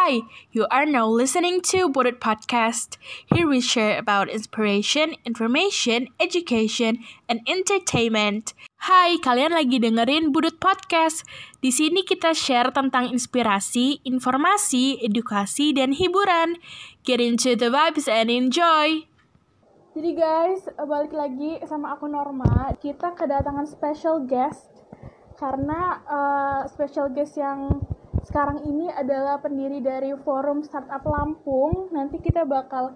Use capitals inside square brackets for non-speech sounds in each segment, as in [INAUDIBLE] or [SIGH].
Hi, you are now listening to Budget Podcast. Here we share about inspiration, information, education, and entertainment. Hai, kalian lagi dengerin Budut Podcast. Di sini kita share tentang inspirasi, informasi, edukasi, dan hiburan. Get into the vibes and enjoy. Jadi guys, balik lagi sama aku Norma. Kita kedatangan special guest karena uh, special guest yang sekarang ini adalah pendiri dari Forum Startup Lampung. Nanti kita bakal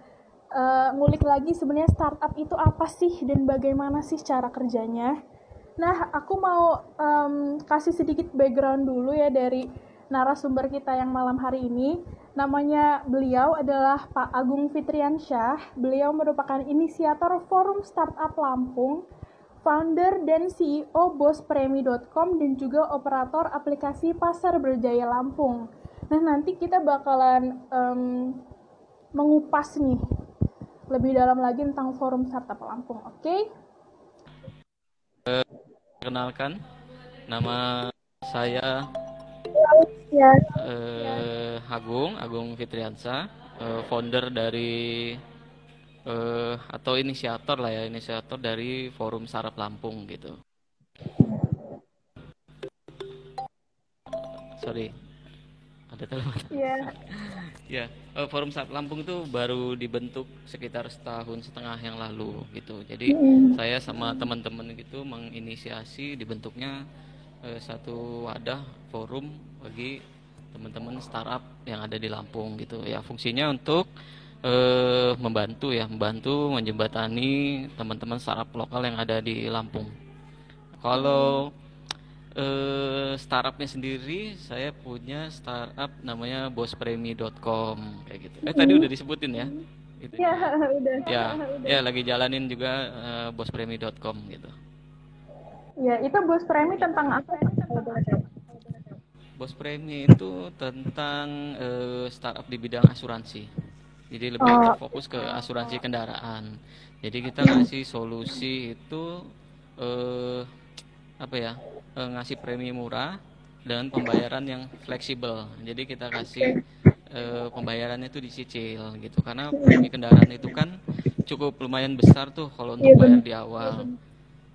uh, ngulik lagi sebenarnya startup itu apa sih dan bagaimana sih cara kerjanya. Nah, aku mau um, kasih sedikit background dulu ya dari narasumber kita yang malam hari ini. Namanya beliau adalah Pak Agung Fitriansyah. Beliau merupakan inisiator Forum Startup Lampung founder dan CEO bospremi.com dan juga operator aplikasi Pasar Berjaya Lampung. Nah, nanti kita bakalan um, mengupas nih lebih dalam lagi tentang forum startup Lampung, oke? Okay? Uh, kenalkan, nama saya ya. uh, Agung, Agung Fitriansa, uh, founder dari uh, atau inisiator lah ya inisiator dari forum sarap Lampung gitu. Sorry. Ada telepon? Iya. [LAUGHS] Ya forum sarap Lampung itu baru dibentuk sekitar setahun setengah yang lalu gitu. Jadi mm. saya sama teman-teman gitu menginisiasi dibentuknya uh, satu wadah forum bagi teman-teman startup yang ada di Lampung gitu. Ya fungsinya untuk eh, membantu ya, membantu menjembatani teman-teman startup lokal yang ada di Lampung. Kalau eh, startupnya sendiri, saya punya startup namanya bospremi.com kayak gitu. Eh tadi udah disebutin ya? Gitu. Ya, [LAUGHS] udah. Ya, [LAUGHS] ya lagi jalanin juga uh, bospremi.com gitu. Ya, itu bos premi tentang apa? Bos premi itu tentang uh, startup di bidang asuransi. Jadi lebih oh. fokus ke asuransi kendaraan. Jadi kita ngasih solusi itu eh, apa ya? Eh, ngasih premi murah dengan pembayaran yang fleksibel. Jadi kita kasih eh, pembayarannya itu dicicil gitu. Karena premi kendaraan itu kan cukup lumayan besar tuh kalau untuk iya, bayar di awal.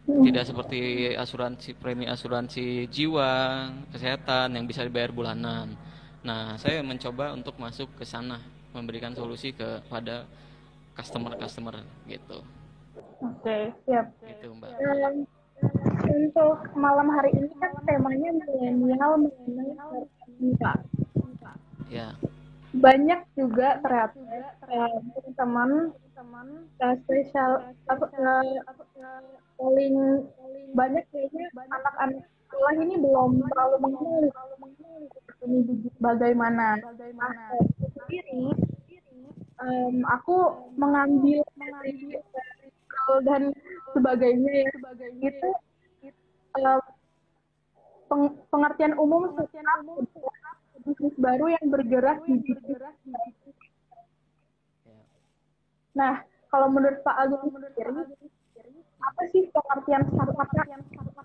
Tidak seperti asuransi premi asuransi jiwa, kesehatan yang bisa dibayar bulanan. Nah, saya mencoba untuk masuk ke sana memberikan solusi kepada customer-customer gitu. Oke, okay, siap. Gitu, Mbak. Um, untuk malam hari ini kan temanya milenial mengenai Mbak. Ya. Banyak juga ternyata teman-teman teman uh, spesial paling banyak kayaknya anak-anak sekolah ini belum terlalu mengenal ini bagaimana bagaimana sendiri um, aku mengambil mengambil dan sebagainya ya. Sebagainya itu uh, peng, pengertian umum pengertian umum bisnis baru yang bergerak di bergerak di Nah, kalau menurut Pak Agung sendiri, apa sih pengertian startup? Yang startup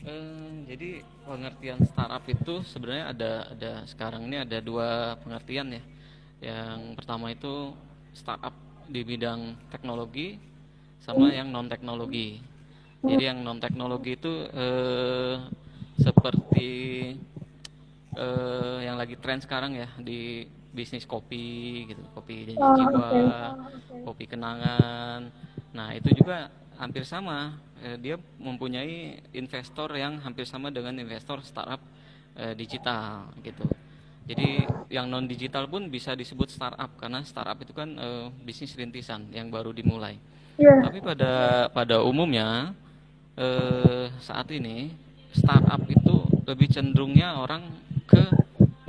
Hmm, jadi pengertian startup itu sebenarnya ada ada sekarang ini ada dua pengertian ya. Yang pertama itu startup di bidang teknologi sama yang non teknologi. Jadi yang non teknologi itu eh, seperti eh, yang lagi tren sekarang ya di bisnis kopi gitu, kopi dan oh, jiwa, okay. kopi kenangan. Nah itu juga hampir sama eh, dia mempunyai investor yang hampir sama dengan investor startup eh, digital gitu. Jadi yang non digital pun bisa disebut startup karena startup itu kan eh, bisnis rintisan yang baru dimulai. Yeah. Tapi pada pada umumnya eh, saat ini startup itu lebih cenderungnya orang ke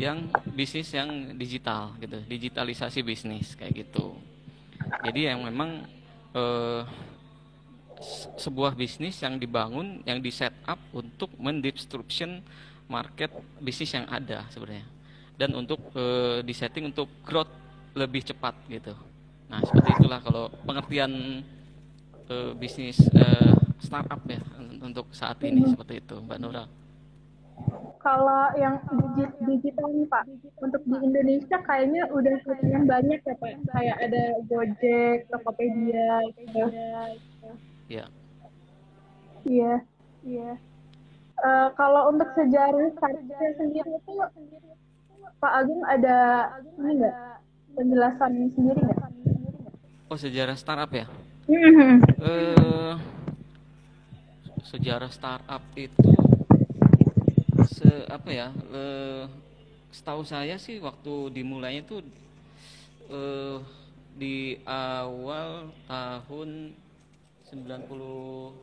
yang bisnis yang digital gitu, digitalisasi bisnis kayak gitu. Jadi yang memang eh, sebuah bisnis yang dibangun, yang di set up untuk mendisruption market bisnis yang ada sebenarnya, dan untuk e, disetting untuk growth lebih cepat gitu. Nah seperti itulah kalau pengertian e, bisnis e, startup ya untuk saat ini seperti itu, Mbak Nura. kalau yang digit digital nih Pak, untuk di Indonesia kayaknya udah lumayan banyak ya Pak. Kayak ada Gojek, Tokopedia, gitu. Ya. Iya, iya. Eh, kalau untuk sejarah startupnya sendiri itu Pak Agung ada ini nggak penjelasan sendiri nggak? Oh sejarah startup ya? Eh sejarah startup itu se apa ya? Eh, setahu saya sih waktu dimulainya tuh eh di awal tahun 90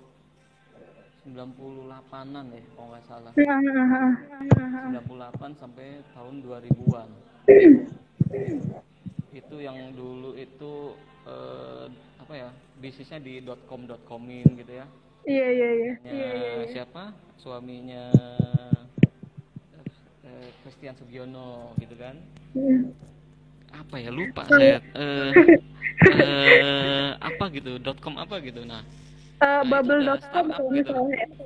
98-an ya kalau nggak salah. 98 sampai tahun 2000-an. itu yang dulu itu eh, apa ya? Bisnisnya di .com .comin gitu ya. Iya iya iya. Ya, siapa? Suaminya eh, Christian Sugiono gitu kan. Hmm. Apa ya lupa saya eh, eh, apa gitu .com apa gitu. Nah, Eh, Nah, Bubble.com kalau gitu.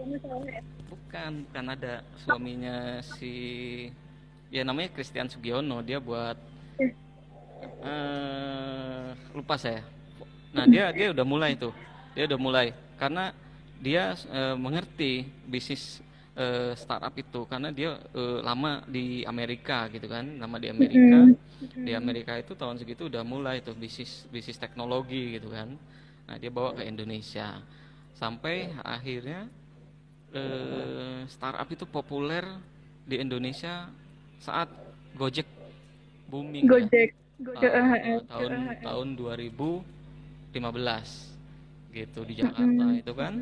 misalnya. Bukan, bukan ada suaminya si ya namanya Christian Sugiono dia buat eh lupa saya. Nah dia dia udah mulai tuh, dia udah mulai karena dia eh, mengerti bisnis eh, startup itu karena dia eh, lama di Amerika gitu kan, lama di Amerika. Di Amerika itu tahun segitu udah mulai tuh bisnis bisnis teknologi gitu kan. Nah dia bawa ke Indonesia sampai akhirnya eh, startup itu populer di Indonesia saat Gojek booming ya. Gojek. Ah, Gojek. tahun tahun 2015 gitu di Jakarta itu kan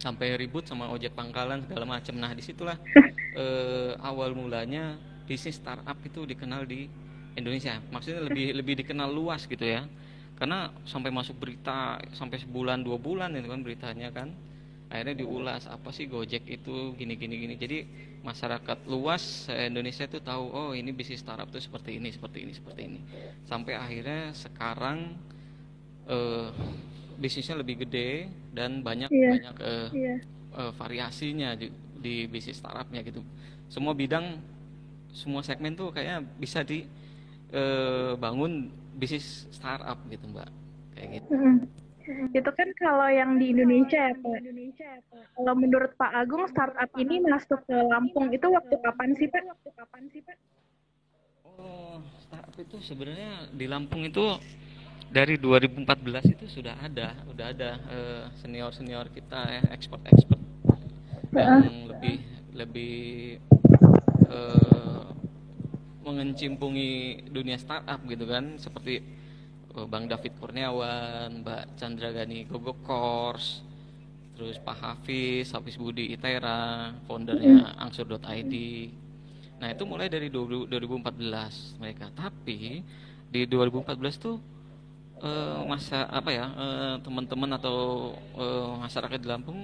sampai ribut sama ojek pangkalan segala macam nah di situlah [LAUGHS] eh, awal mulanya bisnis startup itu dikenal di Indonesia. Maksudnya lebih lebih dikenal luas gitu ya. Karena sampai masuk berita sampai sebulan dua bulan itu kan beritanya kan akhirnya diulas apa sih Gojek itu gini gini gini. Jadi masyarakat luas eh, Indonesia itu tahu oh ini bisnis startup itu seperti ini seperti ini seperti ini. Sampai akhirnya sekarang eh, bisnisnya lebih gede dan banyak Iya. banyak eh, Iya. eh, variasinya di, di bisnis startupnya gitu. Semua bidang semua segmen tuh kayaknya bisa di eh, bangun bisnis startup gitu mbak kayak gitu Mm. Itu kan kalau yang di Indonesia ya Pak. Kalau menurut Pak Agung startup ini masuk ke Lampung itu waktu kapan sih Pak? Waktu kapan sih Pak? Oh, startup itu sebenarnya di Lampung itu dari 2014 itu sudah ada, udah ada senior senior kita ya expert expert yang lebih lebih eh, mengencimpungi dunia startup gitu kan, seperti eh, Bang David Kurniawan, Mbak Chandra Gani Gogo Course, terus Pak Hafiz, Hafiz Budi Itera, foundernya angsur.id. Nah itu mulai dari 20 2014 mereka. Tapi di 2014 tuh eh, masa apa ya eh, teman-teman atau eh, masyarakat di Lampung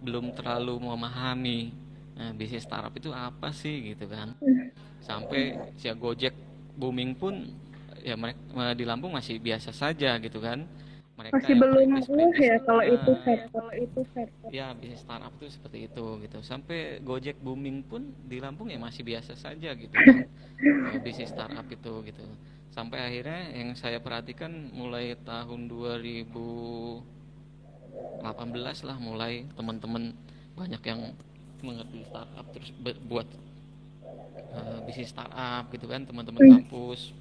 belum terlalu memahami eh, bisnis startup itu apa sih gitu kan. Sampai si Gojek booming pun ya mereka di Lampung masih biasa saja gitu kan. Mereka Masih belum uh ya kalau nah, itu Pak. Kalau itu Pak. ya bisnis startup itu seperti itu gitu sampai Gojek booming pun di Lampung ya masih biasa saja gitu kan Eh, bisnis startup itu gitu sampai akhirnya yang saya perhatikan mulai tahun 2018 lah mulai teman-teman banyak yang mengerti startup terus buat eh, bisnis startup gitu kan teman-teman kampus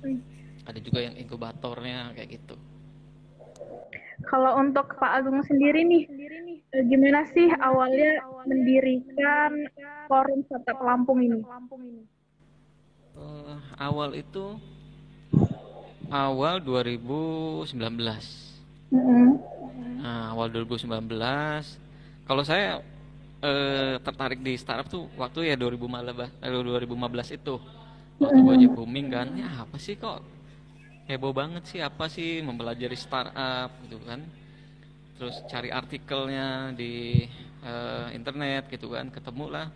ada juga yang inkubatornya kayak gitu Kalau untuk Pak Agung sendiri nih, eh, gimana sih awalnya mendirikan forum startup Lampung ini? Eh, awal itu awal 2019. Mm-mm. Nah, awal 2019. Kalau saya eh, tertarik di startup tuh waktu ya 2015, eh, 2015 itu. Waktu Gojek booming kan. Ya apa sih kok heboh banget sih apa sih mempelajari startup gitu kan. Terus cari artikelnya di eh, internet gitu kan. Ketemulah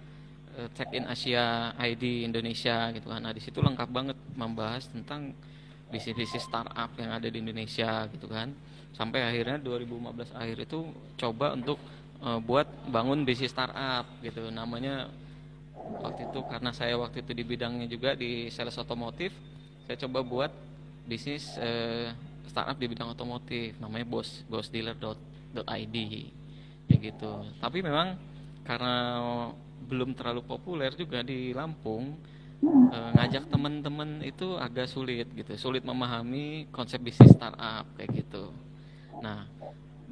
eh, Check in Asia ID Indonesia gitu kan. Nah, di situ lengkap banget membahas tentang bisnis-bisnis startup yang ada di Indonesia gitu kan. Sampai akhirnya 2015 akhir itu coba untuk eh, buat bangun bisnis startup gitu. Namanya waktu itu karena saya waktu itu di bidangnya juga di sales otomotif saya coba buat bisnis eh, startup di bidang otomotif namanya bos bosdealer.id ya gitu tapi memang karena belum terlalu populer juga di Lampung eh, ngajak teman-teman itu agak sulit gitu sulit memahami konsep bisnis startup kayak gitu nah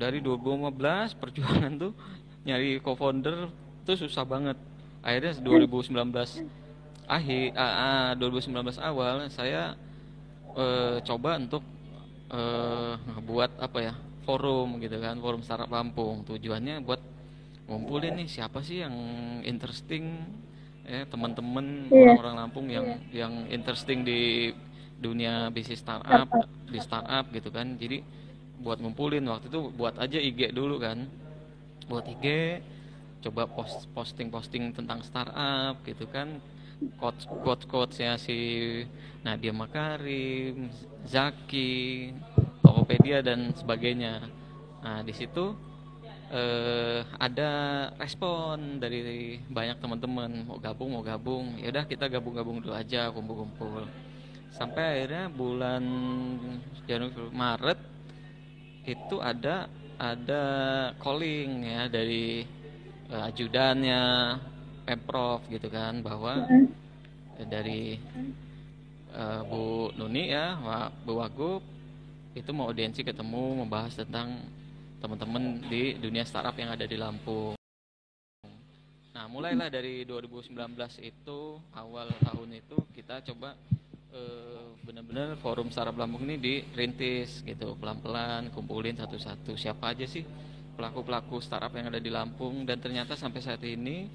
dari 2015 perjuangan tuh nyari co-founder tuh susah banget. Akhirnya 2019 akhir ah, ah, 2019 awal saya eh, coba untuk eh, ngebuat apa ya forum gitu kan forum startup Lampung. Tujuannya buat ngumpulin nih siapa sih yang interesting ya teman-teman Iya. orang-orang Lampung yang yang interesting di dunia bisnis startup. di startup gitu kan. Jadi buat ngumpulin. Waktu itu buat aja IG dulu kan. Buat IG coba post posting posting tentang startup gitu kan. Quotes quotes quotesnya si Nadia Makarim Zaki Tokopedia dan sebagainya. Nah di situ eh, ada respon dari banyak teman-teman. Mau gabung mau gabung. Ya udah kita gabung-gabung dulu aja kumpul-kumpul. Sampai akhirnya bulan Januari Maret itu ada ada calling ya dari eh, ajudannya pemprov gitu kan bahwa eh, dari eh, Bu Nuni ya Bu Wagub itu mau audiensi ketemu membahas tentang teman-teman di dunia startup yang ada di Lampung. Nah, mulailah dari 2019 itu awal tahun itu kita coba eh, benar-benar forum startup Lampung ini dirintis gitu. Pelan-pelan kumpulin satu-satu. Siapa aja sih pelaku-pelaku startup yang ada di Lampung? Dan ternyata sampai saat ini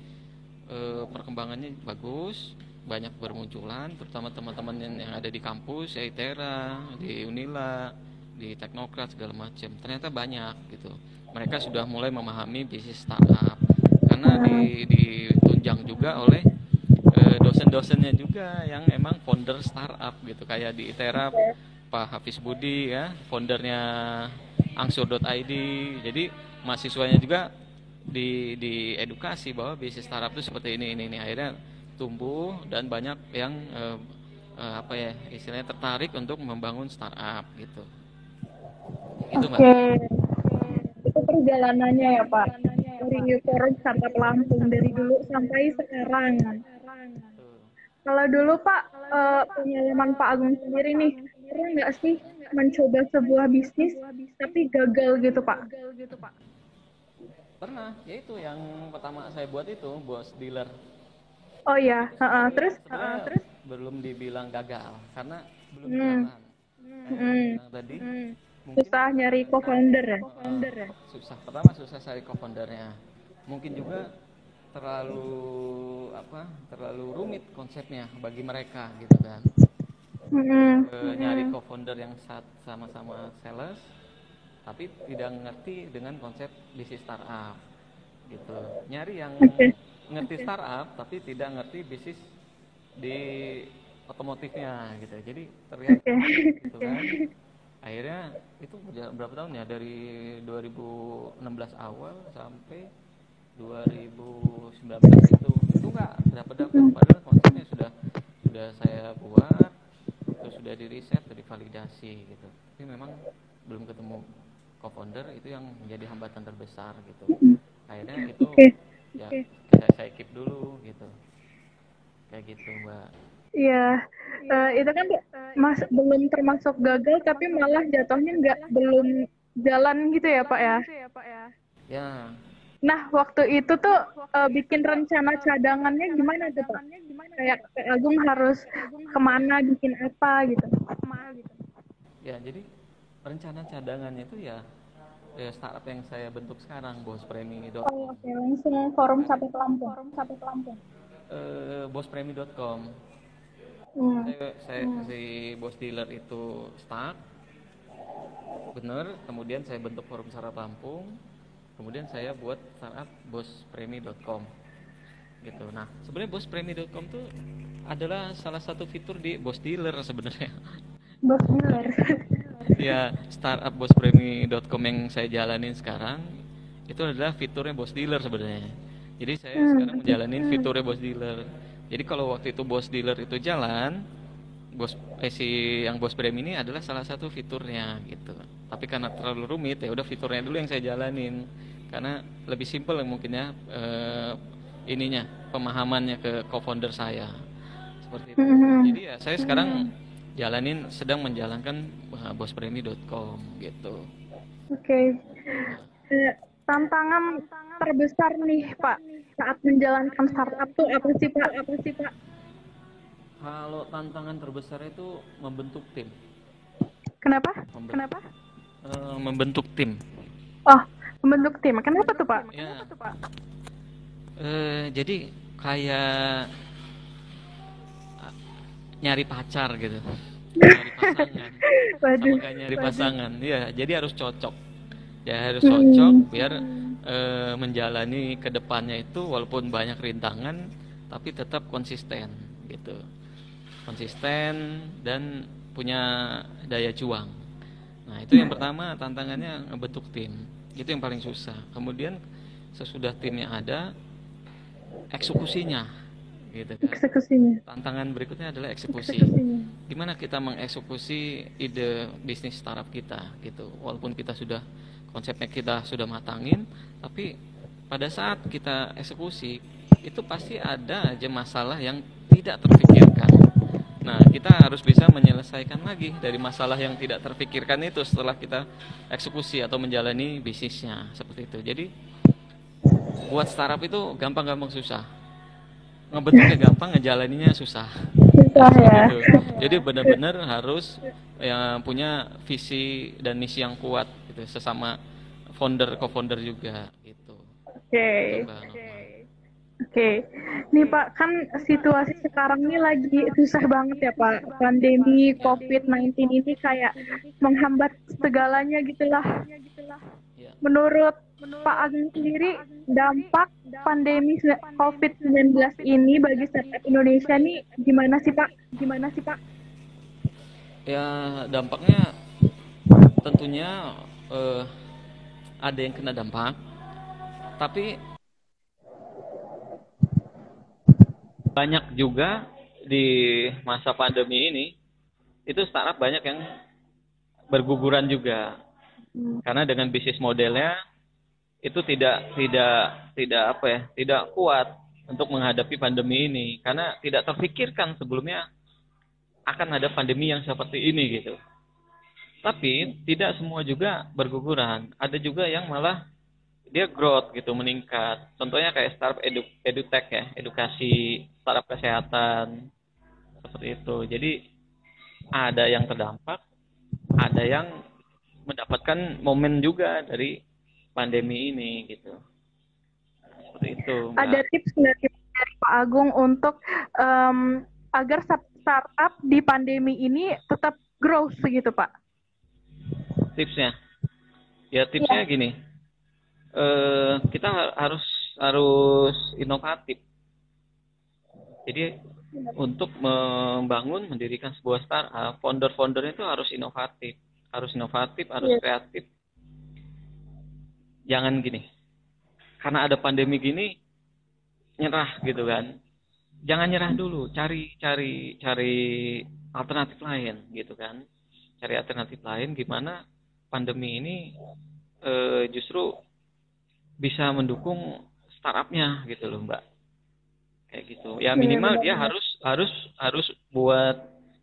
eh, perkembangannya bagus banyak bermunculan terutama teman-teman yang, yang ada di kampus ya ITERA di Unila di Teknokrat segala macam. Ternyata banyak gitu. Mereka sudah mulai memahami bisnis startup. Karena di, ditunjang juga oleh eh, dosen-dosennya juga yang emang founder startup gitu kayak di ITERA Pak Hafiz Budi ya foundernya angsur.id jadi mahasiswanya juga di di edukasi bahwa bisnis startup itu seperti ini ini ini akhirnya tumbuh dan banyak yang eh, eh, apa ya istilahnya tertarik untuk membangun startup gitu itu Oke. Itu perjalanannya ya Pak. Dari forum startup Lampung dari dulu sampai sekarang. Kalau dulu Pak, eh, pengalaman Pak Agung sendiri nih, pernah nggak sih mencoba sebuah bisnis tapi gagal gitu Pak? pernah ya itu yang pertama saya buat itu bos dealer Oh iya, heeh. terus? Sebenarnya terus? belum dibilang gagal karena belum Hmm. Hmm. Yang tadi Hmm. Susah nyari co-founder ya? Co-founder ya? susah pertama susah cari co-foundernya mungkin juga terlalu apa terlalu rumit konsepnya bagi mereka gitu kan Hmm. Eh, nyari co-founder yang sama-sama sales tapi tidak ngerti dengan konsep bisnis startup gitu nyari yang Oke. ngerti startup tapi tidak ngerti bisnis di otomotifnya gitu jadi terlihat Oke. gitu kan [LAUGHS] akhirnya itu berapa tahun ya dari 2016 awal sampai 2019 itu itu nggak dapat dapat padahal konsepnya sudah sudah saya buat terus sudah di riset sudah divalidasi gitu tapi memang belum ketemu co-founder itu yang menjadi hambatan terbesar gitu akhirnya itu Oke. ya Oke. saya, saya keep dulu gitu kayak gitu mbak Iya, Eh, itu kan mas belum termasuk gagal, tapi malah jatuhnya nggak belum jalan gitu ya Pak ya? ya Nah, waktu itu tuh eh, bikin rencana cadangannya gimana tuh Pak? Kayak Pak Agung harus ke mana, bikin apa gitu? Ya, jadi rencana cadangannya itu ya, ya startup yang saya bentuk sekarang, Bos Premi. Oh, oke, langsung forum sampai Lampung. Forum sampai Lampung. eh, bospremi.com. Hmm. Saya, saya si bos dealer itu start, bener. Kemudian saya bentuk forum startup Lampung. Kemudian saya buat startup bospremi.com. Gitu. Nah, sebenarnya bospremi.com tuh adalah salah satu fitur di bos dealer sebenarnya. Bos dealer. ya startup bospremi.com yang saya jalanin sekarang itu adalah fiturnya bos dealer sebenarnya Jadi saya sekarang menjalanin fiturnya bos dealer. Jadi kalau waktu itu bos dealer itu jalan, bos eh, si yang bos brand ini adalah salah satu fiturnya gitu. Tapi karena terlalu rumit ya udah fiturnya dulu yang saya jalanin karena lebih simpel mungkin ya eh, ininya pemahamannya ke co-founder saya seperti itu. Jadi ya saya sekarang jalanin sedang menjalankan uh, bospremi.com gitu. Oke. Eh, tantangan terbesar nih Pak saat menjalankan startup tuh apa sih Pak? Apa sih Pak? Kalau tantangan terbesar itu membentuk tim. Kenapa? Memben- Kenapa? Eh, membentuk tim. Oh, membentuk tim. Kenapa tuh Pak? Ya. Kenapa tuh Pak? Eh, jadi kayak ah, nyari pacar gitu. Nyari pasangan. [LAUGHS] Waduh. Sama kayak nyari pasangan. Iya, jadi harus cocok. Ya harus cocok biar eh, menjalani ke depannya itu walaupun banyak rintangan tapi tetap konsisten gitu. Konsisten dan punya daya juang. Nah, itu yang pertama tantangannya ngebentuk tim. Itu yang paling susah. Kemudian sesudah timnya ada eksekusinya gitu kan. Eksekusinya. Tantangan berikutnya adalah eksekusi. Eksekusinya. Gimana kita mengeksekusi ide bisnis startup kita gitu. Walaupun kita sudah konsepnya kita sudah matangin, tapi pada saat kita eksekusi itu pasti ada aja masalah yang tidak terpikirkan. Nah, kita harus bisa menyelesaikan lagi dari masalah yang tidak terpikirkan itu setelah kita eksekusi atau menjalani bisnisnya seperti itu. Jadi buat startup itu gampang-gampang susah. Ngebentuknya gampang, ngejalaninya susah. Susah ya. Gitu. Jadi benar-benar harus ya, punya visi dan misi yang kuat gitu sesama founder co-founder juga gitu. Oke. Gitu, Norma. Oke, nih Pak, kan situasi sekarang ini lagi susah banget ya Pak. Pandemi COVID-19 ini kayak menghambat segalanya gitulah. Ya. Menurut Pak Agung sendiri, dampak pandemi COVID-19 ini bagi startup Indonesia nih gimana sih Pak? Gimana sih Pak? Ya dampaknya tentunya eh, ada yang kena dampak, tapi banyak juga di masa pandemi ini itu startup banyak yang berguguran juga. Karena dengan bisnis modelnya itu tidak tidak tidak apa ya tidak kuat untuk menghadapi pandemi ini. Karena tidak terfikirkan sebelumnya akan ada pandemi yang seperti ini gitu. Tapi tidak semua juga berguguran. Ada juga yang malah dia growth gitu meningkat. Contohnya kayak startup edu edutech ya edukasi startup kesehatan seperti itu. Jadi ada yang terdampak ada yang mendapatkan momen juga dari pandemi ini gitu. Seperti itu Mbak. Ada tips nggak tips dari Pak Agung untuk em, agar start- startup di pandemi ini tetap growth begitu Pak? tipsnya? Ya tipsnya gini eh kita ha- harus harus inovatif. Jadi untuk membangun mendirikan sebuah startup founder-foundernya itu harus inovatif. Harus inovatif harus Iya. kreatif. Jangan gini. Karena ada pandemi gini nyerah gitu kan. Jangan nyerah dulu. Cari cari cari alternatif lain gitu kan. Cari alternatif lain gimana pandemi ini eh, justru bisa mendukung startupnya gitu loh mbak kayak gitu ya Iya, minimal dia harus harus harus buat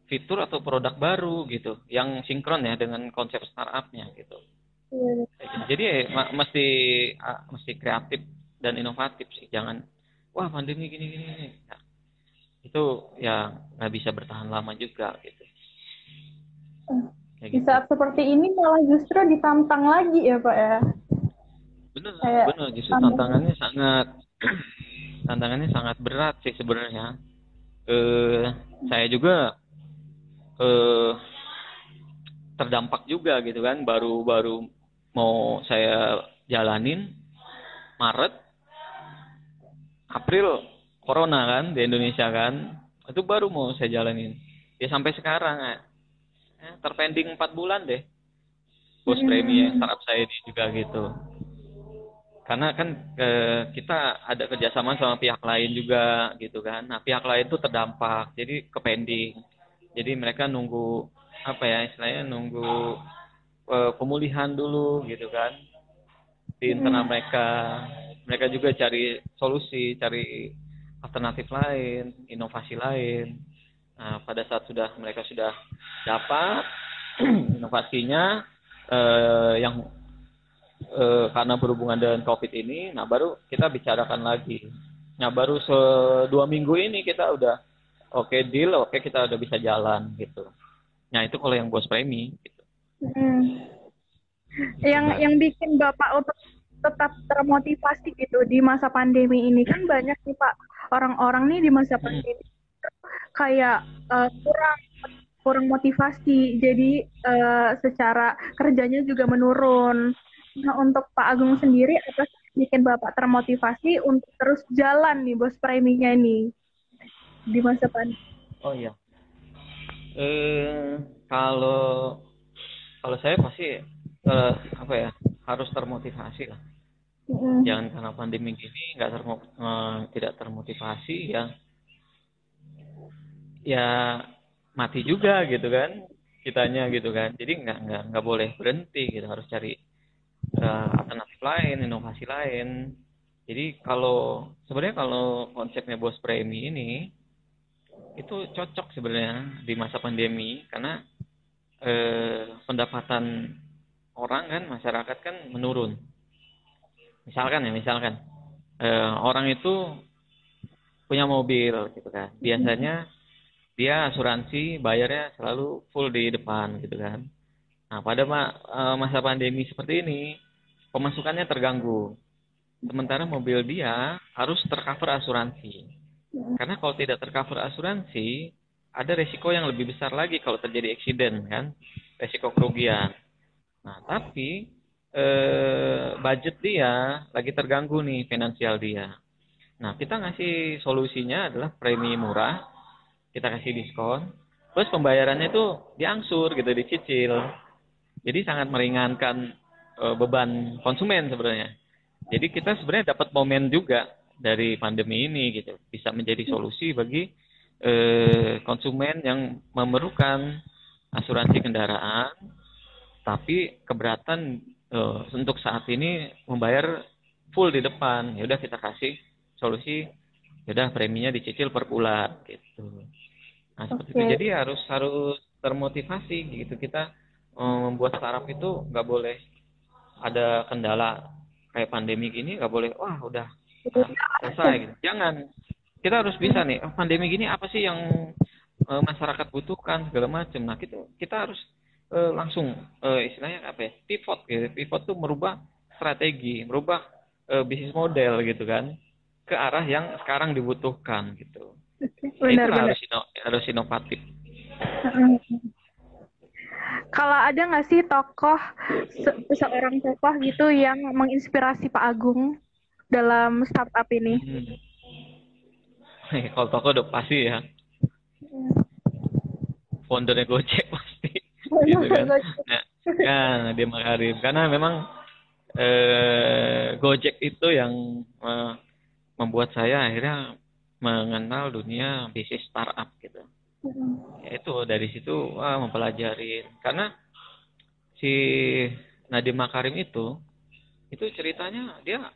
fitur atau produk baru gitu yang sinkron ya dengan konsep startupnya gitu Kayak gitu. jadi mesti ah, mesti kreatif dan inovatif sih jangan wah pandemi gini gini, gini. Nah, itu ya nggak bisa bertahan lama juga gitu Kayak Di gitu. saat seperti ini malah justru ditantang lagi ya Pak ya? Benar, Kayak benar. Justru tantangan- tantangannya sangat [CLEARS THROAT] tantangannya sangat berat sih sebenarnya. Eh, saya juga eh terdampak juga gitu kan. Baru-baru mau saya jalanin Maret, April Corona kan di Indonesia kan. Itu baru mau saya jalanin. Ya sampai sekarang ya. Eh, terpending 4 bulan deh. Bos premi ya, startup saya ini juga gitu. Karena kan eh, kita ada kerjasama sama pihak lain juga gitu kan. Nah pihak lain tuh terdampak jadi ke pending. Jadi mereka nunggu apa ya istilahnya nunggu eh, pemulihan dulu gitu kan di internal mereka. Mereka juga cari solusi cari alternatif lain inovasi lain. Nah pada saat sudah mereka sudah dapat [CLEARS THROAT] inovasinya eh, yang eh, karena berhubungan dengan COVID ini, nah baru kita bicarakan lagi. Nah baru se dua minggu ini kita udah oke okay, deal, oke okay, kita udah bisa jalan gitu. Nah itu kalau yang bos premi. Gitu. Hmm. Yang nah. yang bikin bapak untuk tetap termotivasi gitu di masa pandemi ini kan banyak nih pak orang-orang nih di masa hmm. pandemi kayak uh, kurang kurang motivasi jadi uh, secara kerjanya juga menurun Nah, untuk Pak Agung sendiri, apa bikin Bapak termotivasi untuk terus jalan nih bos preminya nih di masa depan? Oh iya. Eh, kalau kalau saya pasti eh, apa ya harus termotivasi lah. Mm. Jangan karena pandemi gini nggak termo, eh, tidak termotivasi ya ya mati juga gitu kan kitanya gitu kan jadi nggak nggak nggak boleh berhenti gitu harus cari uh, alternatif lain, inovasi lain. Jadi kalau sebenarnya kalau konsepnya bos premi ini itu cocok sebenarnya di masa pandemi karena eh, pendapatan orang kan masyarakat kan menurun. Misalkan ya, misalkan eh, orang itu punya mobil gitu kan. Biasanya dia asuransi bayarnya selalu full di depan gitu kan. Nah, pada eh, masa pandemi seperti ini pemasukannya terganggu. Sementara mobil dia harus tercover asuransi. Karena kalau tidak tercover asuransi, ada resiko yang lebih besar lagi kalau terjadi eksiden kan, resiko kerugian. Nah, tapi eh, budget dia lagi terganggu nih finansial dia. Nah, kita ngasih solusinya adalah premi murah, kita kasih diskon, terus pembayarannya itu diangsur gitu, dicicil. Jadi sangat meringankan uh, beban konsumen sebenarnya. Jadi kita sebenarnya dapat momen juga dari pandemi ini gitu, bisa menjadi solusi bagi uh, konsumen yang memerlukan asuransi kendaraan, tapi keberatan uh, untuk saat ini membayar full di depan. Ya udah kita kasih solusi, ya udah preminya dicicil per bulan gitu. Nah seperti okay. itu. Jadi harus harus termotivasi gitu kita membuat startup itu nggak boleh ada kendala kayak pandemi gini nggak boleh wah udah selesai gitu. Jangan. Kita harus bisa nih, oh, pandemi gini apa sih yang uh, masyarakat butuhkan segala macam. Nah, kita kita harus uh, langsung uh, istilahnya apa ya? pivot gitu. Pivot tuh merubah strategi, merubah uh, bisnis model gitu kan ke arah yang sekarang dibutuhkan gitu. Benar, itu benar. harus ino, harus inovatif kalau ada nggak sih tokoh se seorang tokoh gitu yang menginspirasi Pak Agung dalam startup ini? Hmm. [LAUGHS] kalau tokoh udah pasti ya. Hmm. Foundernya Gojek pasti. [LAUGHS] gitu kan. Nah, ya, dia Makarim. Karena memang eh, Gojek itu yang eh, membuat saya akhirnya mengenal dunia bisnis startup gitu ya itu dari situ wah mempelajari karena si Nadiem Makarim itu itu ceritanya dia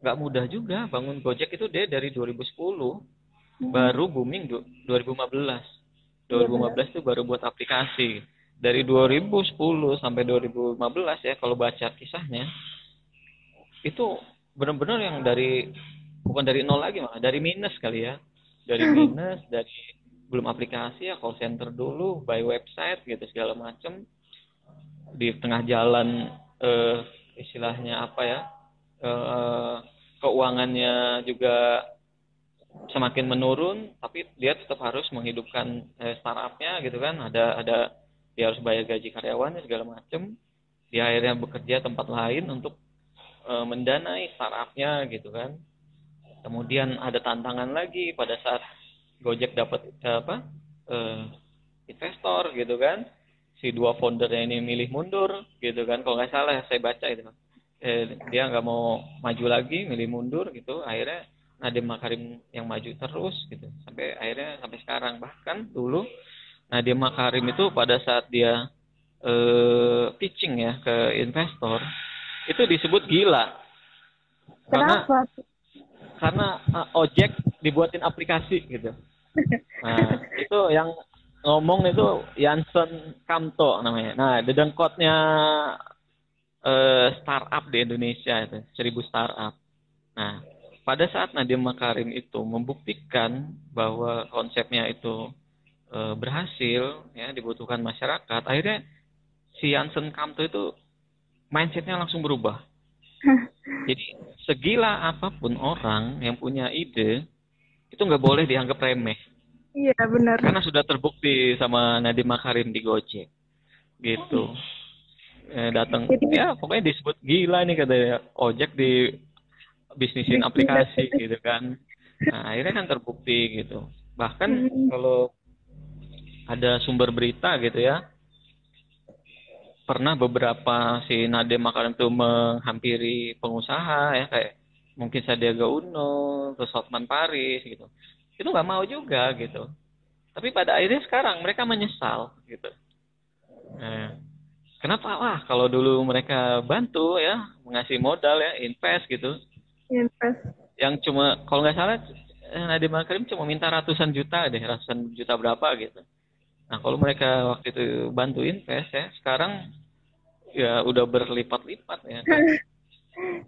nggak mudah juga bangun Gojek itu dia dari 2010 hmm. baru booming 2015 2015 itu baru buat aplikasi. Dari 2010 sampai 2015 ya kalau baca kisahnya itu benar-benar yang dari bukan dari nol lagi malah dari minus kali ya. Dari [LAUGHS] minus dari belum aplikasi ya call center dulu by website gitu segala macam di tengah jalan eh, istilahnya apa ya eh, keuangannya juga semakin menurun tapi dia tetap harus menghidupkan eh, startupnya gitu kan. Ada ada dia harus bayar gaji karyawannya segala macam dia akhirnya bekerja tempat lain untuk eh, mendanai startupnya gitu kan. Kemudian ada tantangan lagi pada saat Gojek dapat eh, apa uh, investor gitu kan. Si dua foundernya ini milih mundur gitu kan. Kalau nggak salah saya baca itu. Eh, dia nggak mau maju lagi milih mundur gitu. Akhirnya Nadiem Makarim yang maju terus gitu. Sampai akhirnya sampai sekarang. Bahkan dulu Nadiem Makarim itu pada saat dia eh, pitching ya ke investor itu disebut gila. Karena Kenapa? karena uh, ojek dibuatin aplikasi gitu nah itu yang ngomong itu Jansen Kamto namanya. Nah dedengkotnya eh, startup di Indonesia itu seribu startup. Nah pada saat Nadiem Makarim itu membuktikan bahwa konsepnya itu eh, berhasil ya dibutuhkan masyarakat akhirnya si Jansen Kamto itu mindsetnya langsung berubah. Jadi segila apa pun orang yang punya ide itu nggak boleh dianggap remeh. Iya benar. karena sudah terbukti sama Nadiem Makarim di Gojek. Gitu. Eh, datang. Jadi- ya pokoknya disebut gila nih katanya ojek di bisnisin aplikasi gitu kan. Nah akhirnya kan terbukti gitu. Bahkan Hmm. kalau ada sumber berita gitu ya pernah beberapa si Nadiem Makarim itu menghampiri pengusaha ya kayak mungkin Sandiaga Uno terus Hotman Paris gitu. Itu nggak mau juga gitu. Tapi pada akhirnya sekarang mereka menyesal gitu. Nah, kenapa? Wah kalau dulu mereka bantu ya mengasih modal ya invest gitu. Invest. yang cuma kalau nggak salah eh, Nadiem Makarim cuma minta ratusan juta deh ratusan juta berapa gitu. Nah kalau mereka waktu itu bantu invest ya sekarang ya udah berlipat-lipat ya. [LAUGHS]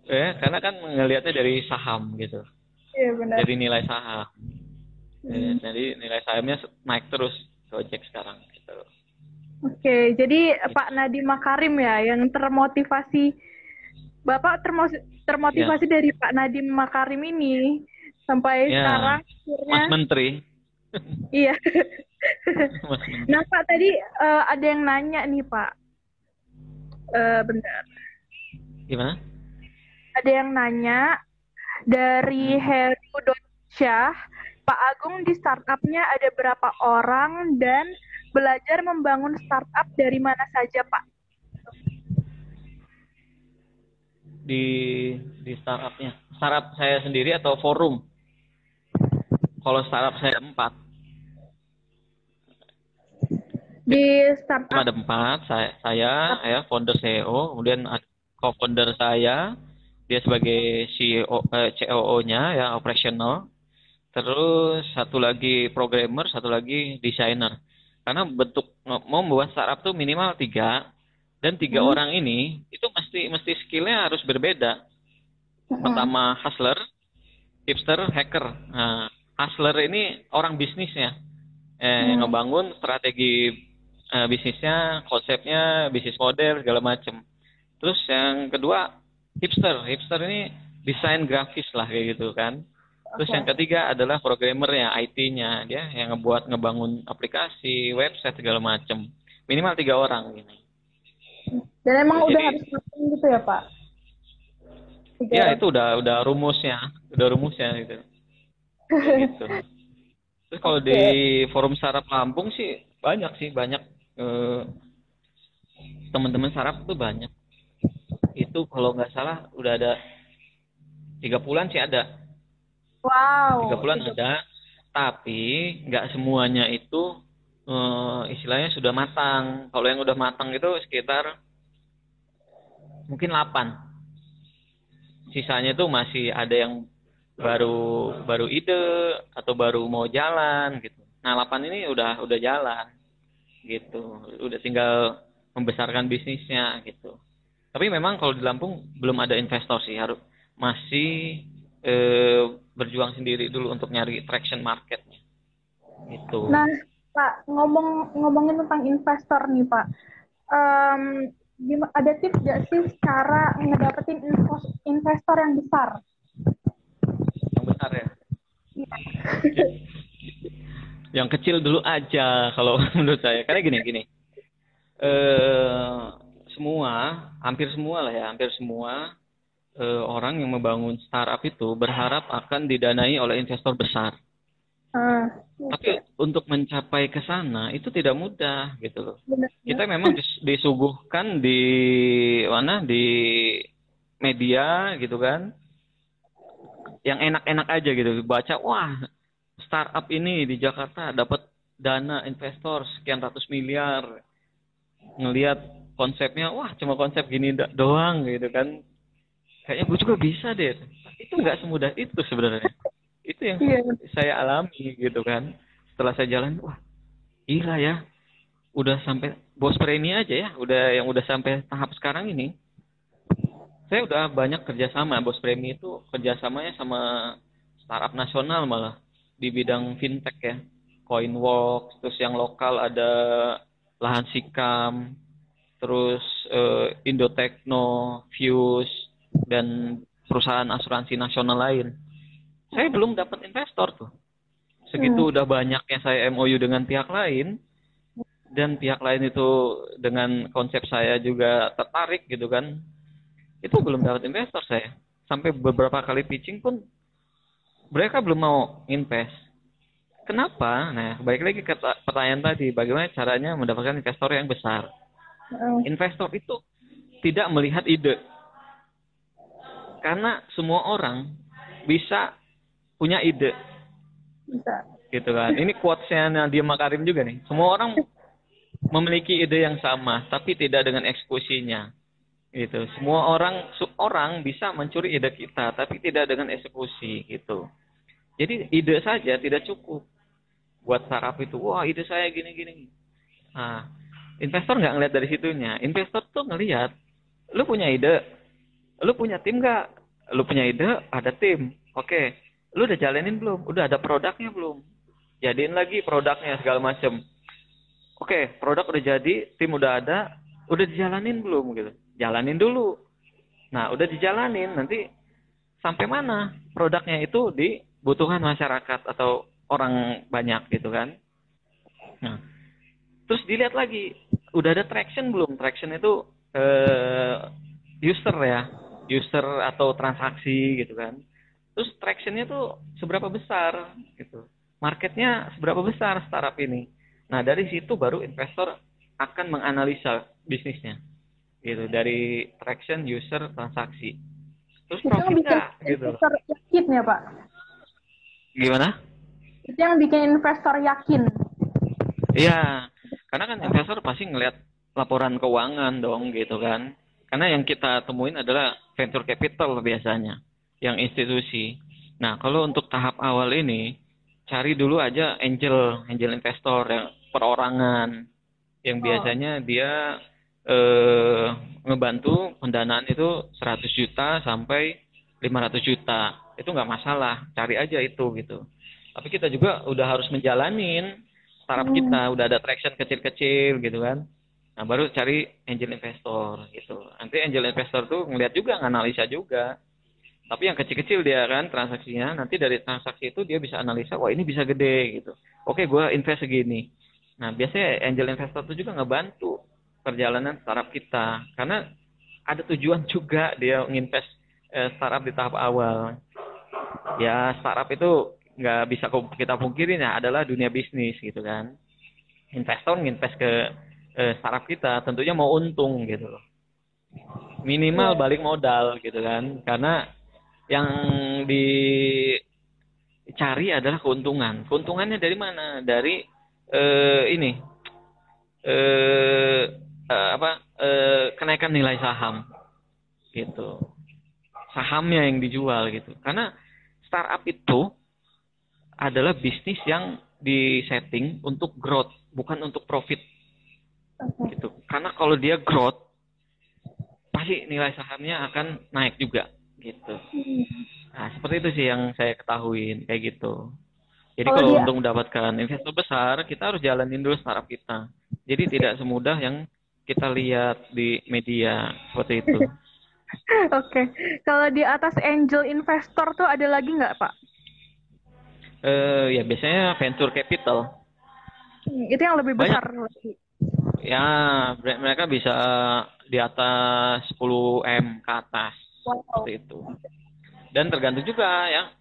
ya karena kan ngelihatnya dari saham gitu Iya benar. dari nilai saham Ya, Hmm. jadi nilai sahamnya naik terus Gojek sekarang gitu Oke, jadi Pak Nadiem Makarim ya yang termotivasi Bapak termos- termotivasi dari Pak Nadiem Makarim ini sampai Ya. sekarang akhirnya Mas Menteri iya. [LAUGHS] Mas Menteri Nah Pak tadi eh, ada yang nanya nih Pak. Eh bentar. gimana Ada yang nanya dari Heru Syah, Pak Agung di startupnya ada berapa orang dan belajar membangun startup dari mana saja Pak? di di startupnya. Startup saya sendiri atau forum? Kalau startup saya empat. Di startup ada empat saya saya ya founder CEO kemudian co-founder saya dia sebagai CEO eh, COO-nya ya operational terus satu lagi programmer satu lagi desainer. Karena bentuk mau membuat startup tuh minimal tiga. Dan tiga Hmm. orang ini itu mesti mesti skillnya harus berbeda. Pertama hustler hipster hacker. Nah hustler ini orang bisnisnya. Eh, Hmm. ngebangun strategi eh, bisnisnya konsepnya bisnis model segala macem. Terus yang kedua hipster. Hipster ini desain grafis lah kayak gitu kan. Terus yang ketiga adalah programmernya IT-nya dia yang ngebuat ngebangun aplikasi website segala macem. Minimal tiga orang gini Dan emang Jadi- udah harus matang gitu ya Pak? Tiga ya orang. itu udah udah rumusnya. Udah rumusnya gitu. Gitu. Terus kalau di forum sarap Lampung sih banyak sih banyak eh, teman-teman sarap tuh banyak itu kalau nggak salah udah ada tiga bulan sih ada. Wow. tiga bulan ada tapi nggak semuanya itu eh, istilahnya sudah matang. Kalau yang udah matang itu sekitar mungkin 8 sisanya tuh masih ada yang baru baru ide atau baru mau jalan gitu. Nah 8 ini udah udah jalan gitu. Udah tinggal membesarkan bisnisnya gitu tapi memang kalau di Lampung belum ada investor sih harus masih eh, berjuang sendiri dulu untuk nyari traction marketnya. Gitu. Nah, Pak, ngomong ngomongin tentang investor nih, Pak. Gimana, ada tips nggak sih cara ngedapetin investor yang besar? yang besar ya? Yang kecil dulu aja kalau [LAUGHS] menurut saya. Karena gini gini. Eh semua hampir semua lah ya hampir semua eh, orang yang membangun startup itu berharap akan didanai oleh investor besar. Ah, tapi untuk mencapai ke sana itu tidak mudah gitu loh. Benar. kita memang dis- disuguhkan di mana di media gitu kan. Yang enak-enak aja gitu baca wah startup ini di Jakarta dapat dana investor sekian ratus miliar. Ngelihat konsepnya wah cuma konsep gini doang gitu kan. Kayaknya gue juga bisa deh. Itu nggak semudah itu sebenarnya. Itu yang yeah. saya alami gitu kan. Setelah saya jalan wah gila ya. Udah sampai bos premi aja ya udah yang udah sampai tahap sekarang ini. Saya udah banyak kerjasama. Bos premi itu kerjasamanya sama startup nasional malah di bidang fintech ya. Coinworks terus yang lokal ada lahan sikam terus uh, Indotechno Fuse dan perusahaan asuransi nasional lain. Saya belum dapat investor tuh. Segitu hmm. udah banyaknya saya MOU dengan pihak lain. Dan pihak lain itu dengan konsep saya juga tertarik gitu kan. Itu belum dapat investor saya. Sampai beberapa kali pitching pun mereka belum mau invest. Kenapa? Nah baik lagi ke pertanyaan tadi bagaimana caranya mendapatkan investor yang besar? hmm. Investor itu tidak melihat ide. Karena semua orang bisa punya ide. Bisa. Gitu kan. Ini quotesnya Nadia Makarim juga nih. Semua orang memiliki ide yang sama tapi tidak dengan eksekusinya. Gitu. Semua orang orang bisa mencuri ide kita tapi tidak dengan eksekusi. Gitu. Jadi ide saja tidak cukup buat startup itu. Wah ide saya gini gini. Nah investor nggak ngeliat dari situnya. Investor tuh ngelihat lu punya ide lu punya tim nggak? Lu punya ide ada tim. Oke lu udah jalanin belum? Udah ada produknya belum. Jadiin lagi produknya segala macem. Oke produk udah jadi tim udah ada udah dijalanin belum? Gitu. Jalanin dulu. Nah, udah dijalanin, nanti sampai mana produknya itu dibutuhkan masyarakat atau orang banyak gitu kan. Nah, terus dilihat lagi, udah ada traction belum? Traction itu eh, user ya, user atau transaksi gitu kan. Terus tractionnya tuh seberapa besar gitu. Marketnya seberapa besar startup ini. Nah, dari situ baru investor akan menganalisa bisnisnya gitu dari traction user transaksi terus profit nggak gitu investor yakin ya pak gimana itu yang bikin investor yakin iya karena kan investor pasti ngelihat laporan keuangan dong gitu kan karena yang kita temuin adalah venture capital biasanya yang institusi nah kalau untuk tahap awal ini cari dulu aja angel angel investor yang perorangan yang oh. biasanya oh. dia eh, ngebantu pendanaan itu 100 juta sampai 500 juta itu nggak masalah cari aja itu gitu tapi kita juga udah harus menjalanin startup hmm. kita udah ada traction kecil-kecil gitu kan. Nah baru cari angel investor gitu. Nanti angel investor tuh ngeliat juga nganalisa juga. Tapi yang kecil-kecil dia kan transaksinya nanti dari transaksi itu dia bisa analisa wah ini bisa gede gitu. Oke gue invest segini. Nah biasanya angel investor tuh juga ngebantu perjalanan startup kita. Karena ada tujuan juga dia nginvest eh, startup di tahap awal. Ya startup itu nggak bisa kita pungkirin ya adalah dunia bisnis gitu kan. Investor nginvest ke eh, startup kita tentunya mau untung gitu loh. Minimal iya. balik modal gitu kan. Karena yang dicari adalah keuntungan. Keuntungannya dari mana? Dari eh, ini eh, uh, apa uh, kenaikan nilai saham gitu. Sahamnya yang dijual gitu. Karena startup itu adalah bisnis yang disetting untuk growth bukan untuk profit. Gitu. Karena kalau dia growth pasti nilai sahamnya akan naik juga gitu. Nah seperti itu sih yang saya ketahui kayak gitu. Jadi kalau, kalau dia... untuk mendapatkan investor besar kita harus jalanin dulu startup kita. Jadi tidak semudah yang kita lihat di media seperti itu. [LAUGHS] Oke, okay. kalau di atas angel investor tuh ada lagi nggak Pak? Uh, ya biasanya venture capital. Hmm, itu yang lebih besar lagi. Ya, mereka bisa di atas 10 m ke atas wow. seperti itu. Dan tergantung juga ya,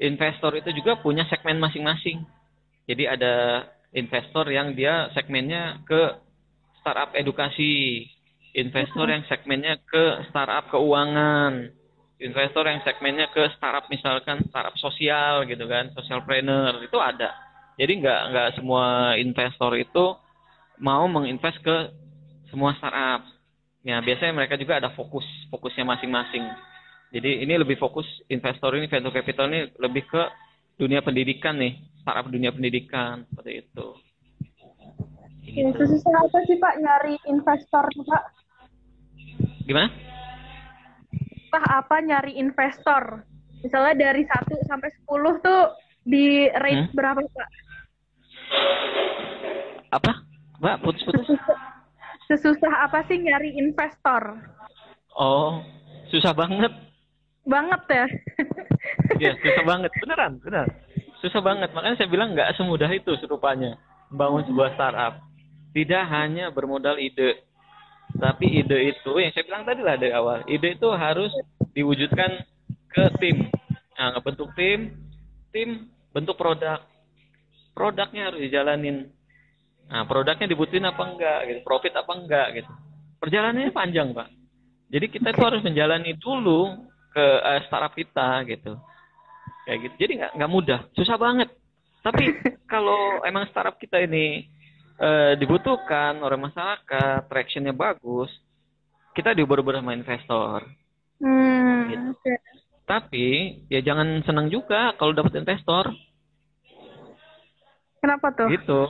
investor itu juga punya segmen masing-masing. Jadi ada investor yang dia segmennya ke startup edukasi investor yang segmennya ke startup keuangan, investor yang segmennya ke startup misalkan startup sosial gitu kan, social planner itu ada. Jadi nggak nggak semua investor itu mau menginvest ke semua startup. Ya biasanya mereka juga ada fokus fokusnya masing-masing. Jadi ini lebih fokus investor ini venture capital ini lebih ke dunia pendidikan nih, startup dunia pendidikan seperti itu. Gitu. Ya, susah apa sih Pak nyari investor Pak? Gimana? Pak apa nyari investor? Misalnya dari 1 sampai 10 tuh di rate hmm? berapa Pak? Apa? Mbak, putus-putus. Sesusah apa sih nyari investor? Oh, susah banget. Banget ya? Iya, susah banget. Beneran, benar. Susah banget. Makanya saya bilang nggak semudah itu serupanya membangun sebuah startup. Tidak hanya bermodal ide, tapi ide itu yang saya bilang tadi lah dari awal. Ide itu harus diwujudkan ke tim. Nah, ngebentuk tim, tim bentuk produk. Produknya harus dijalanin. Nah, produknya dibutuhin apa enggak gitu, profit apa enggak gitu. Perjalanannya panjang, Pak. Jadi kita itu harus menjalani dulu ke uh, startup kita gitu. Kayak gitu. Jadi nggak nggak mudah, susah banget. Tapi [LAUGHS] kalau emang startup kita ini uh, dibutuhkan oleh masyarakat, tractionnya bagus, kita diubah-ubah sama investor. Hmm, gitu. okay. Tapi ya jangan senang juga kalau dapat investor. Kenapa tuh? Gitu.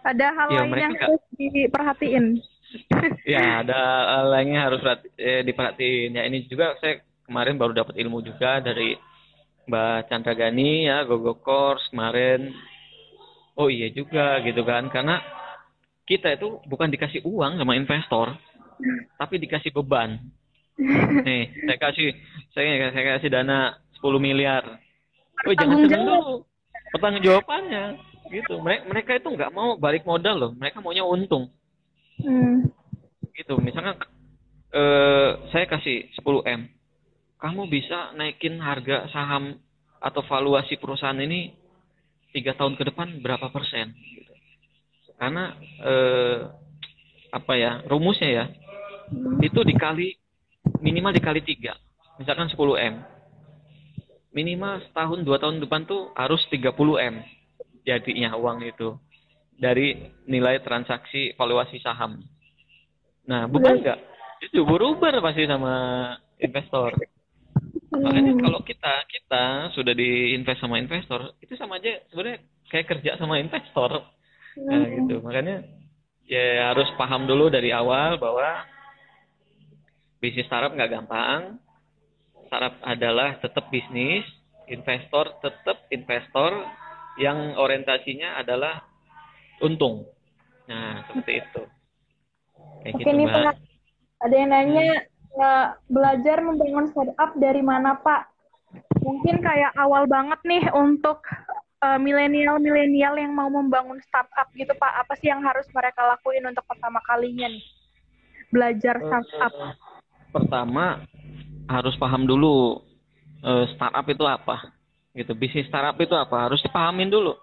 Ada hal ya, lain yang gak... harus diperhatiin. ya, ada hal lainnya harus eh, diperhatiin. Ya ini juga saya kemarin baru dapat ilmu juga dari Mbak Chandra Gani ya, Gogo Course kemarin oh iya juga gitu kan karena kita itu bukan dikasih uang sama investor tapi dikasih beban. Nih saya kasih saya saya kasih dana 10 miliar. Oh jangan seneng dulu. Pertanggung jawabannya gitu. Mereka mereka itu nggak mau balik modal loh. Mereka maunya untung. Hmm. gitu misalnya eh, saya kasih 10 m. Kamu bisa naikin harga saham atau valuasi perusahaan ini tiga tahun ke depan berapa persen? Gitu. karena eh, apa ya rumusnya ya itu dikali minimal dikali tiga. Misalkan 10 m. Minimal setahun dua tahun depan tuh harus 30 m jadinya uang itu dari nilai transaksi valuasi saham. Nah bukan enggak itu berubah pasti sama investor Makanya hmm. kalau kita kita sudah diinvest sama investor, itu sama aja sebenarnya kayak kerja sama investor. Nah, hmm. gitu. Makanya ya harus paham dulu dari awal bahwa bisnis startup nggak gampang. Startup adalah tetap bisnis, investor tetap investor yang orientasinya adalah untung. Nah, seperti itu. Kayak Oke, gitu, nih, Mbak. Ada yang nanya, hmm ya, belajar membangun startup dari mana Pak? Mungkin kayak awal banget nih untuk uh, milenial-milenial yang mau membangun startup gitu Pak. Apa sih yang harus mereka lakuin untuk pertama kalinya nih? Belajar eh, startup. Uh, pertama harus paham dulu uh, startup itu apa. Gitu. Bisnis startup itu apa? Harus dipahamin dulu.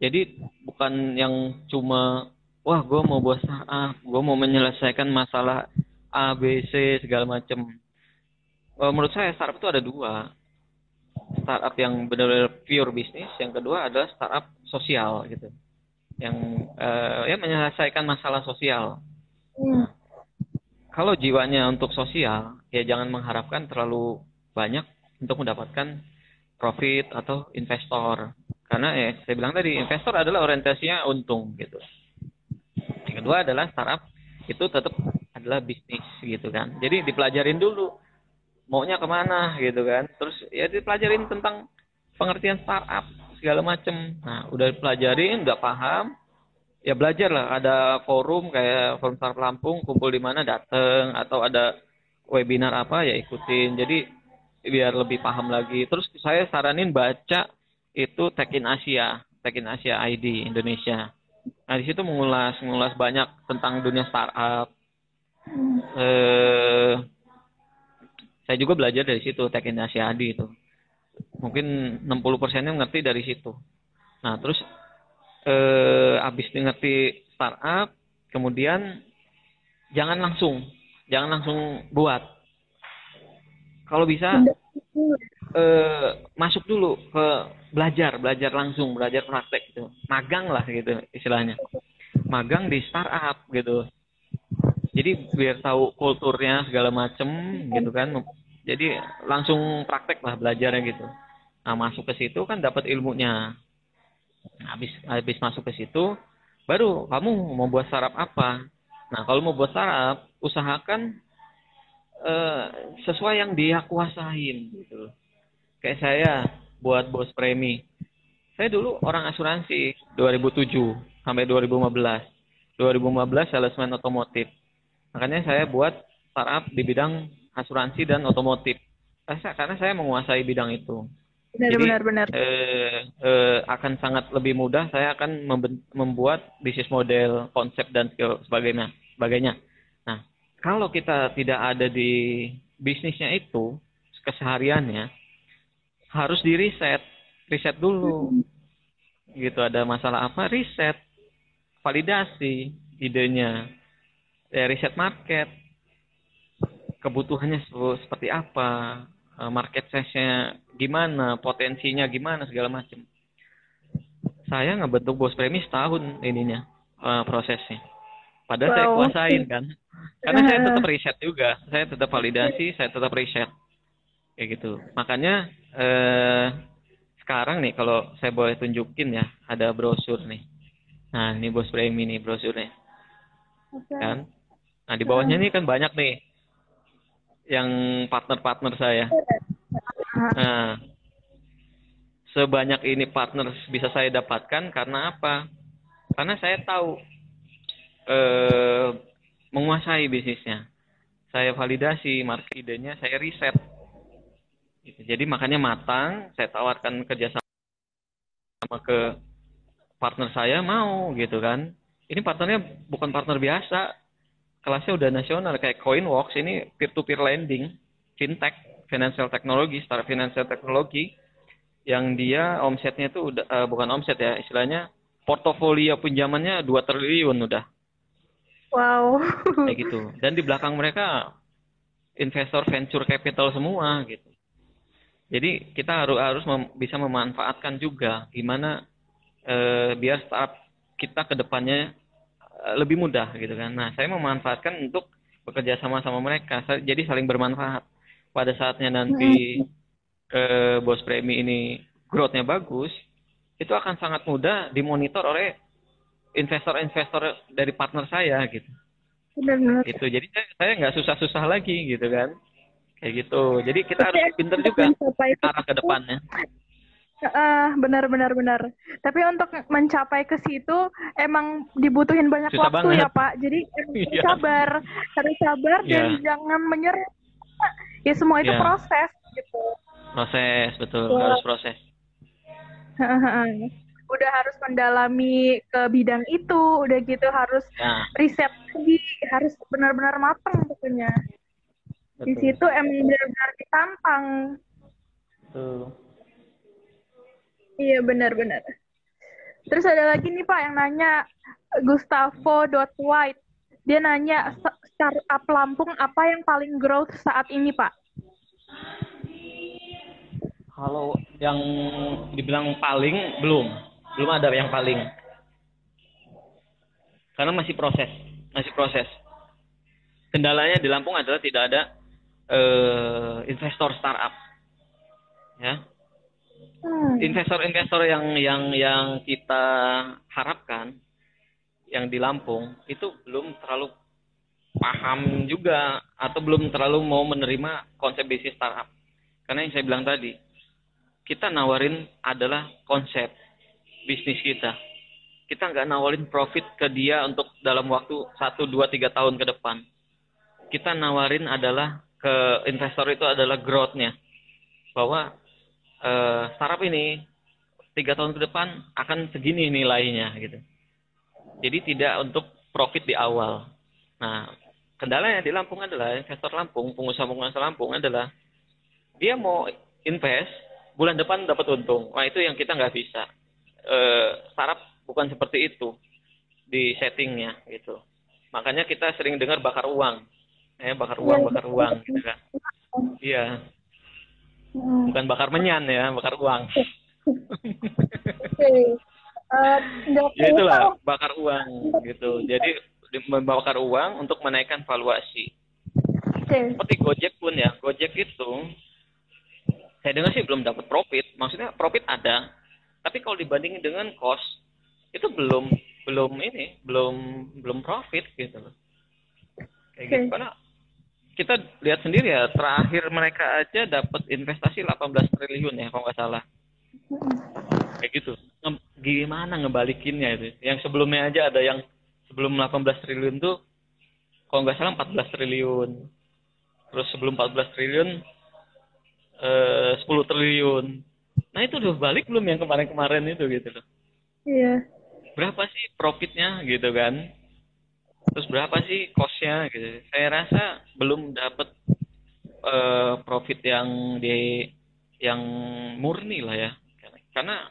Jadi bukan yang cuma wah gue mau buat startup, gue mau menyelesaikan masalah A, B, C segala macam. Uh, menurut saya startup itu ada dua. Startup yang benar-benar pure bisnis, yang kedua adalah startup sosial gitu. Yang uh, ya menyelesaikan masalah sosial. Hmm. Kalau jiwanya untuk sosial, ya jangan mengharapkan terlalu banyak untuk mendapatkan profit atau investor. Karena ya saya bilang tadi investor adalah orientasinya untung gitu. Yang kedua adalah startup itu tetap adalah bisnis gitu kan. Jadi dipelajarin dulu maunya ke mana gitu kan. Terus ya dipelajarin tentang pengertian startup segala macem. Nah udah dipelajarin, udah paham, ya belajar lah. Ada forum kayak forum startup Lampung, kumpul di mana dateng atau ada webinar apa ya ikutin. Jadi biar lebih paham lagi. Terus saya saranin baca itu Tech in Asia, Tech in Asia ID Indonesia. Nah di situ mengulas mengulas banyak tentang dunia startup, eh, saya juga belajar dari situ teknik Asyadi itu mungkin 60 persennya ngerti dari situ nah terus eh, abis ngerti startup kemudian jangan langsung, jangan langsung buat. Kalau bisa eh, masuk dulu ke belajar, belajar langsung, belajar praktek gitu, magang lah gitu istilahnya, magang di startup gitu. Jadi biar tahu kulturnya segala macem gitu kan. Jadi langsung praktek lah belajarnya gitu. Nah masuk ke situ kan dapat ilmunya. Habis habis masuk ke situ, baru kamu mau buat startup apa? Nah kalau mau buat startup, usahakan uh, sesuai yang dia kuasain gitu. Kayak saya buat bos premi. Saya dulu orang asuransi 2007 sampai 2015. 2015 salesman otomotif. Makanya saya buat startup di bidang asuransi dan otomotif. Karena saya menguasai bidang itu. Benar, Jadi benar, benar. Eh, eh, akan sangat lebih mudah. Saya akan membuat bisnis model, konsep dan sebagainya. sebagainya. Nah, kalau kita tidak ada di bisnisnya itu kesehariannya, harus di riset, riset dulu. Gitu ada masalah apa? Riset, validasi idenya, ya, riset market, kebutuhannya seperti apa, eh, market size-nya gimana, potensinya gimana, segala macam. Saya ngebentuk bos premi setahun ininya uh, prosesnya. Padahal wow. saya kuasain kan. Karena saya tetap riset juga, saya tetap validasi, saya tetap riset. Kayak gitu. Makanya eh, sekarang nih kalau saya boleh tunjukin ya, ada brosur nih. Nah, ini bos premi nih brosurnya. Okay. Kan? Nah, di bawahnya nih kan banyak nih yang partner-partner saya. Nah, sebanyak ini partner bisa saya dapatkan karena apa? Karena saya tahu eh, menguasai bisnisnya. Saya validasi market idenya, saya riset. Gitu. Jadi makanya matang, saya tawarkan kerjasama ke partner saya mau gitu kan. Ini partnernya bukan partner biasa, kelasnya udah nasional kayak CoinWalks ini peer-to-peer lending, fintech, financial technology, startup financial technology yang dia omsetnya itu udah uh, bukan omset ya, istilahnya portofolio pinjamannya 2 triliun udah. Wow. Kayak gitu. Dan di belakang mereka investor venture capital semua gitu. Jadi kita harus harus mem bisa memanfaatkan juga gimana eh, biar startup kita ke depannya eh, lebih mudah gitu kan. Nah, saya memanfaatkan untuk bekerja sama sama mereka. Jadi saling bermanfaat. Pada saatnya nanti eh, bos premi ini growth-nya bagus, itu akan sangat mudah dimonitor oleh investor-investor dari partner saya gitu. Benar-benar. Gitu. Jadi saya nggak susah-susah lagi gitu kan. Kayak gitu. Jadi kita harus pinter juga arah ke depannya. Uh, benar benar benar. Tapi untuk mencapai ke situ emang dibutuhin banyak Susah waktu banget. ya Pak. Jadi [LAUGHS] iya. sabar, harus sabar yeah. dan jangan menyerah. Ya semua itu yeah. proses gitu. Proses betul, yeah. harus proses udah harus mendalami ke bidang itu, udah gitu harus ya. riset lagi, harus benar-benar matang pokoknya. Di situ emang benar-benar ditantang. Betul. Iya benar-benar. Terus ada lagi nih Pak yang nanya Gustavo White. Dia nanya startup Lampung apa yang paling growth saat ini Pak? Kalau yang dibilang paling belum belum ada yang paling karena masih proses masih proses kendalanya di Lampung adalah tidak ada uh, investor startup ya. Investor-investor yang yang yang kita harapkan yang di Lampung itu belum terlalu paham juga atau belum terlalu mau menerima konsep bisnis startup karena yang saya bilang tadi kita nawarin adalah konsep bisnis kita. Kita nggak nawarin profit ke dia untuk dalam waktu 1, 2, 3 tahun ke depan. Kita nawarin adalah ke investor itu adalah growth-nya. Bahwa uh, startup ini tiga tahun ke depan akan segini nilainya gitu. Jadi tidak untuk profit di awal. Nah, kendalanya di Lampung adalah investor Lampung, pengusaha-pengusaha Lampung adalah dia mau invest bulan depan dapat untung. Nah itu yang kita nggak bisa eh, startup bukan seperti itu di settingnya gitu. makanya kita sering dengar bakar uang eh bakar uang Iya, bakar uang gitu kan iya bukan bakar menyan ya bakar uang. Oke. Eh, nggak ya itulah bakar uang gitu. Jadi di- membakar uang untuk menaikkan valuasi. Oke. seperti Gojek pun ya Gojek itu saya dengar sih belum dapat profit. Maksudnya profit ada. Tapi kalau dibandingin dengan cost itu belum belum ini belum belum profit gitu loh. Kayak gitu. Oke. karena kita lihat sendiri ya terakhir mereka aja dapat investasi 18 triliun ya kalau nggak salah. Kayak gitu. Nge- gimana ngebalikinnya itu? Yang sebelumnya aja ada yang sebelum 18 triliun tuh kalau nggak salah 14 triliun. Terus sebelum 14 triliun eh 10 triliun. Nah itu udah balik belum yang kemarin-kemarin itu gitu loh? Iya. berapa sih profitnya gitu kan terus berapa sih costnya gitu? Saya rasa belum dapat eh, profit yang di yang murni lah ya. Karena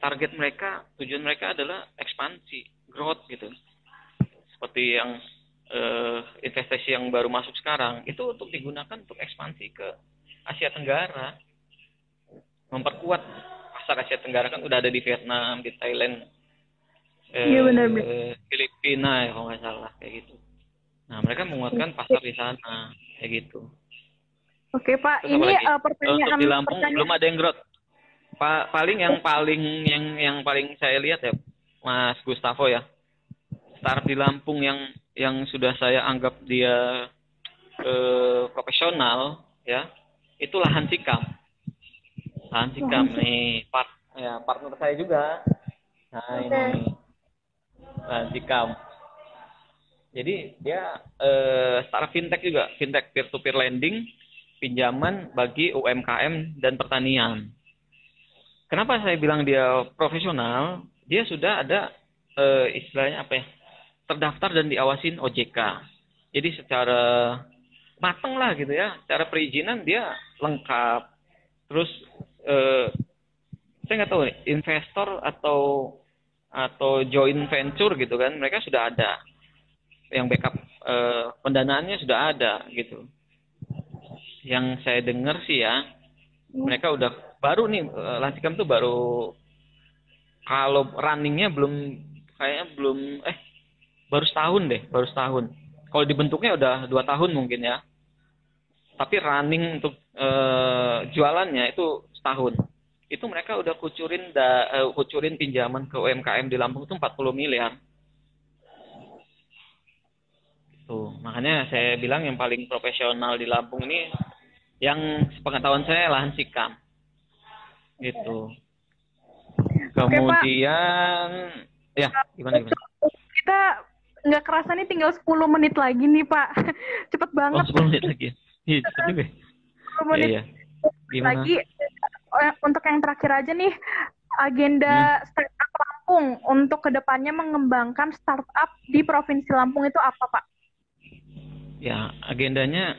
target mereka tujuan mereka adalah ekspansi growth gitu. Seperti yang eh, investasi yang baru masuk sekarang itu untuk digunakan untuk ekspansi ke Asia Tenggara. Memperkuat pasar Asia Tenggara kan udah ada di Vietnam di Thailand eh, Iya, benar, benar. Filipina ya kalau nggak salah kayak gitu. Nah mereka menguatkan pasar di sana kayak gitu. Oke Pak, Terus ini eh, pertanyaan untuk di Lampung pertanyaan- belum ada yang growth. Pa- paling yang paling yang yang paling saya lihat ya Mas Gustavo ya. Startup di Lampung yang yang sudah saya anggap dia eh, profesional ya itu lahan sikam lahan sikam. nih part ya partner saya juga. Nah Oke. ini lahan sikam jadi dia eh, startup fintech juga. Fintech peer to peer lending pinjaman bagi UMKM dan pertanian. Kenapa saya bilang dia profesional? Dia sudah ada eh, istilahnya apa ya? Terdaftar dan diawasin OJK jadi secara mateng lah gitu ya. Secara perizinan dia lengkap. Terus eh, saya nggak tahu investor atau atau joint venture gitu kan mereka sudah ada. Yang backup eh, pendanaannya sudah ada gitu. Yang saya dengar sih ya mereka udah baru nih eh, Lansikam tuh baru kalau runningnya belum kayaknya belum eh baru setahun deh baru setahun. Kalau dibentuknya udah dua tahun mungkin ya. Tapi running untuk eh, jualannya itu setahun itu mereka udah kucurin da, eh, kucurin pinjaman ke UMKM di Lampung itu 40 miliar tuh makanya saya bilang yang paling profesional di Lampung ini yang sepengetahuan saya lahan sikam gitu kemudian ya gimana gimana kita nggak kerasa nih tinggal 10 menit lagi nih Pak. [LAUGHS] Cepet oh banget. 10 menit lagi iya cepet juga ya. 10 menit iya, iya. Gimana? lagi. Eh, Untuk yang terakhir aja nih, agenda Hmm. startup Lampung untuk ke depannya mengembangkan startup di Provinsi Lampung itu apa Pak? ya agendanya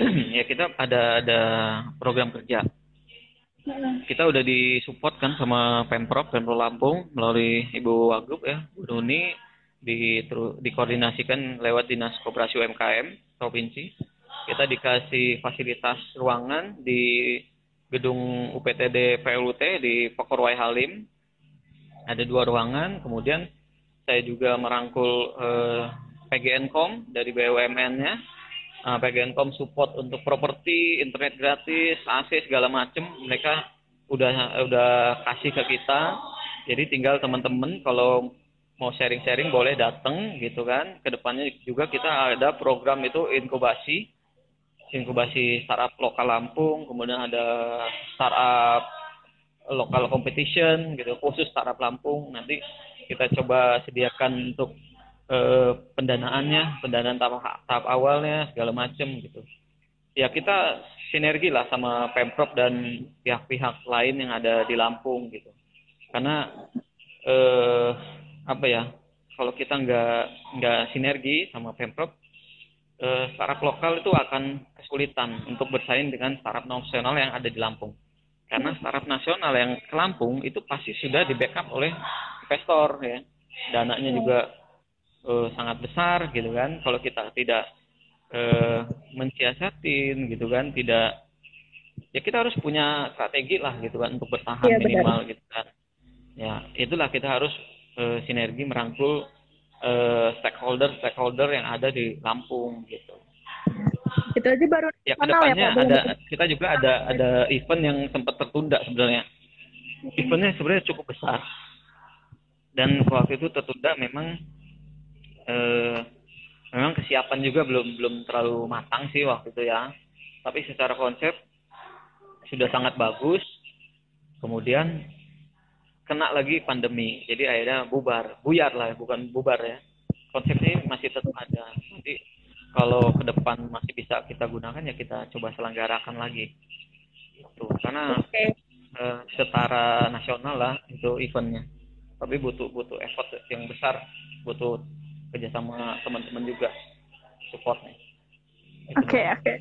[CLEARS THROAT] ya kita ada ada program kerja kita udah disupport kan sama pemprov pemprov Lampung melalui Ibu Wagub ya Bu Nuni di dikoordinasikan lewat dinas koperasi UMKM provinsi kita dikasih fasilitas ruangan di gedung UPTD PLUT di Pekorwai Halim. Ada dua ruangan. Kemudian saya juga merangkul eh, PGNcom dari BUMN-nya uh, PGNcom support untuk properti, internet gratis, AC segala macem. Mereka udah udah kasih ke kita. Jadi tinggal teman-teman kalau mau sharing-sharing boleh datang gitu kan. Ke depannya juga kita ada program itu inkubasi, inkubasi startup lokal Lampung, kemudian ada startup lokal competition gitu khusus startup Lampung. Nanti kita coba sediakan untuk eh, pendanaannya, pendanaan tahap, tahap awalnya segala macam gitu. Ya kita sinergi lah sama pemprov dan pihak-pihak lain yang ada di Lampung gitu. Karena eh, apa ya, kalau kita nggak nggak sinergi sama pemprov, eh, startup lokal itu akan kesulitan untuk bersaing dengan startup nasional yang ada di Lampung. Karena startup nasional yang ke Lampung itu pasti sudah di backup oleh investor ya, dananya juga uh, sangat besar gitu kan. Kalau kita tidak uh, mensiasatin gitu kan tidak ya kita harus punya strategi lah gitu kan untuk bertahan ya, minimal benar. gitu kan. Ya itulah kita harus uh, sinergi merangkul uh, stakeholder stakeholder yang ada di Lampung gitu. Itu aja baru ya ke depannya ya, ada kita juga ada ada event yang sempat tertunda sebenarnya. Eventnya sebenarnya cukup besar. Dan waktu itu tertunda memang eh, memang kesiapan juga belum belum terlalu matang sih waktu itu ya. Tapi secara konsep sudah sangat bagus. Kemudian kena lagi pandemi. Jadi akhirnya bubar buyar lah bukan bubar ya. Konsepnya masih tetap ada. Nanti kalau ke depan masih bisa kita gunakan ya kita coba selenggarakan lagi. Itu karena okay. uh, setara nasional lah itu eventnya. Tapi butuh butuh effort yang besar. Butuh kerjasama teman-teman juga supportnya. Oke oke oke. okay,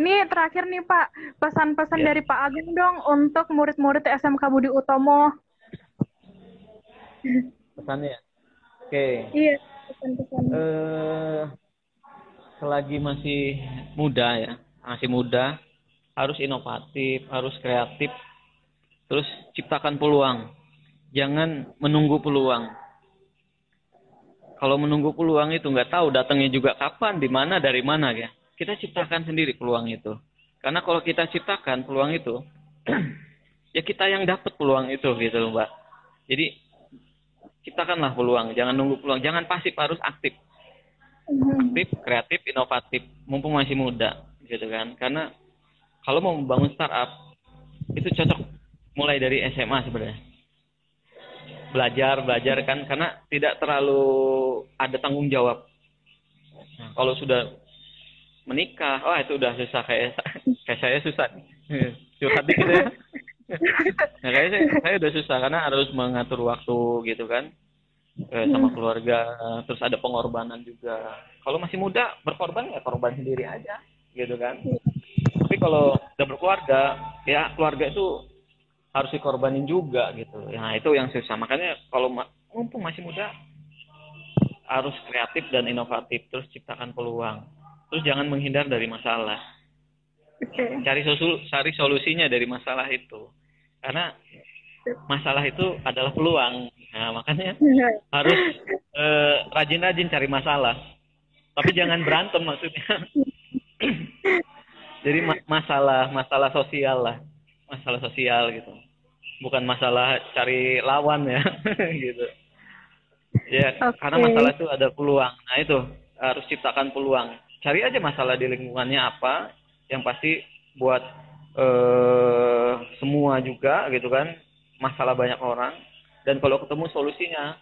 ini terakhir nih Pak pesan-pesan yeah. dari Pak Ageng dong untuk murid-murid SMK Budi Utomo pesannya oke okay. iya pesan-pesan uh, selagi masih muda ya, masih muda, harus inovatif, harus kreatif, terus ciptakan peluang. Jangan menunggu peluang. Kalau menunggu peluang itu nggak tahu datangnya juga kapan, di mana, dari mana ya. Kita ciptakan sendiri peluang itu. Karena kalau kita ciptakan peluang itu, [CLEARS THROAT] ya kita yang dapat peluang itu gitu loh, Mbak. Jadi ciptakanlah peluang, jangan nunggu peluang, jangan pasif, harus aktif aktif, kreatif, inovatif, mumpung masih muda, gitu kan? Karena kalau mau membangun startup itu cocok mulai dari SMA sebenarnya. Belajar, belajar kan, karena tidak terlalu ada tanggung jawab. Nah, kalau sudah menikah, wah itu udah susah kayak [LAUGHS] kayak saya susah. Curhat dikit ya. Nah, kayak saya, saya udah susah karena harus mengatur waktu gitu kan. Eh, sama hmm. keluarga terus ada pengorbanan juga. Kalau masih muda berkorban ya korban sendiri aja gitu kan. Tapi kalau udah berkeluarga ya keluarga itu harus dikorbanin juga gitu. Ya itu yang susah. Makanya kalau mumpung masih muda harus kreatif dan inovatif terus ciptakan peluang terus jangan menghindar dari masalah cari solu cari solusinya dari masalah itu karena masalah itu adalah peluang. Nah, makanya harus eh, rajin-rajin cari masalah. Tapi jangan berantem maksudnya. [CLEARS THROAT] Jadi ma masalah masalah sosial lah, masalah sosial gitu. Bukan masalah cari lawan ya, [LAUGHS] gitu. Ya, okay. karena masalah itu ada peluang. Nah, itu harus ciptakan peluang. Cari aja masalah di lingkungannya apa, yang pasti buat eh semua juga gitu kan masalah banyak orang dan kalau ketemu solusinya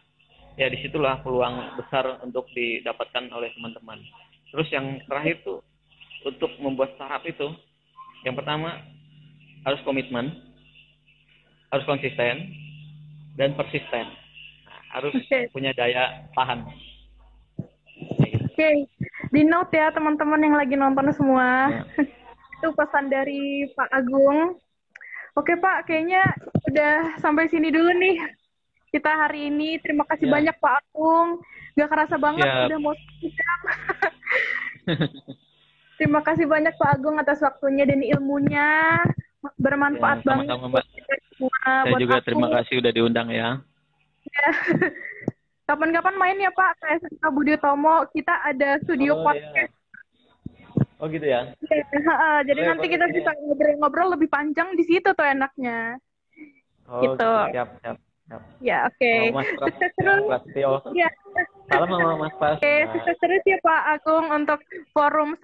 ya di situlah peluang besar untuk didapatkan oleh teman-teman terus yang terakhir tuh untuk membuat startup itu yang pertama harus komitmen harus konsisten dan persisten nah, harus okay. punya daya tahan oke okay. Di note ya teman-teman yang lagi nonton semua ya. [LAUGHS] itu pesan dari Pak Agung Oke Pak, kayaknya udah sampai sini dulu nih kita hari ini. Terima kasih yeah. banyak Pak Agung. Gak kerasa banget yeah. udah mau jam. [LAUGHS] Terima kasih banyak Pak Agung atas waktunya dan ilmunya. Bermanfaat ya, banget. Sama-sama Mbak. Semua, Saya juga aku. terima kasih udah diundang ya. ya. [LAUGHS] Kapan-kapan main ya Pak ke SMK Budi Tomo. Kita ada studio oh, iya. podcast. Ya Oh gitu ya? Ya, jadi nanti kita bisa ngobrol-ngobrol lebih panjang di situ tuh enaknya. Oh, gitu. Siap, siap. siap. Ya, oke. Okay. Oh, mas sukses terus. Ya. Salam sama Mas Pras. Oke, okay, sukses terus ya Pak Agung untuk forum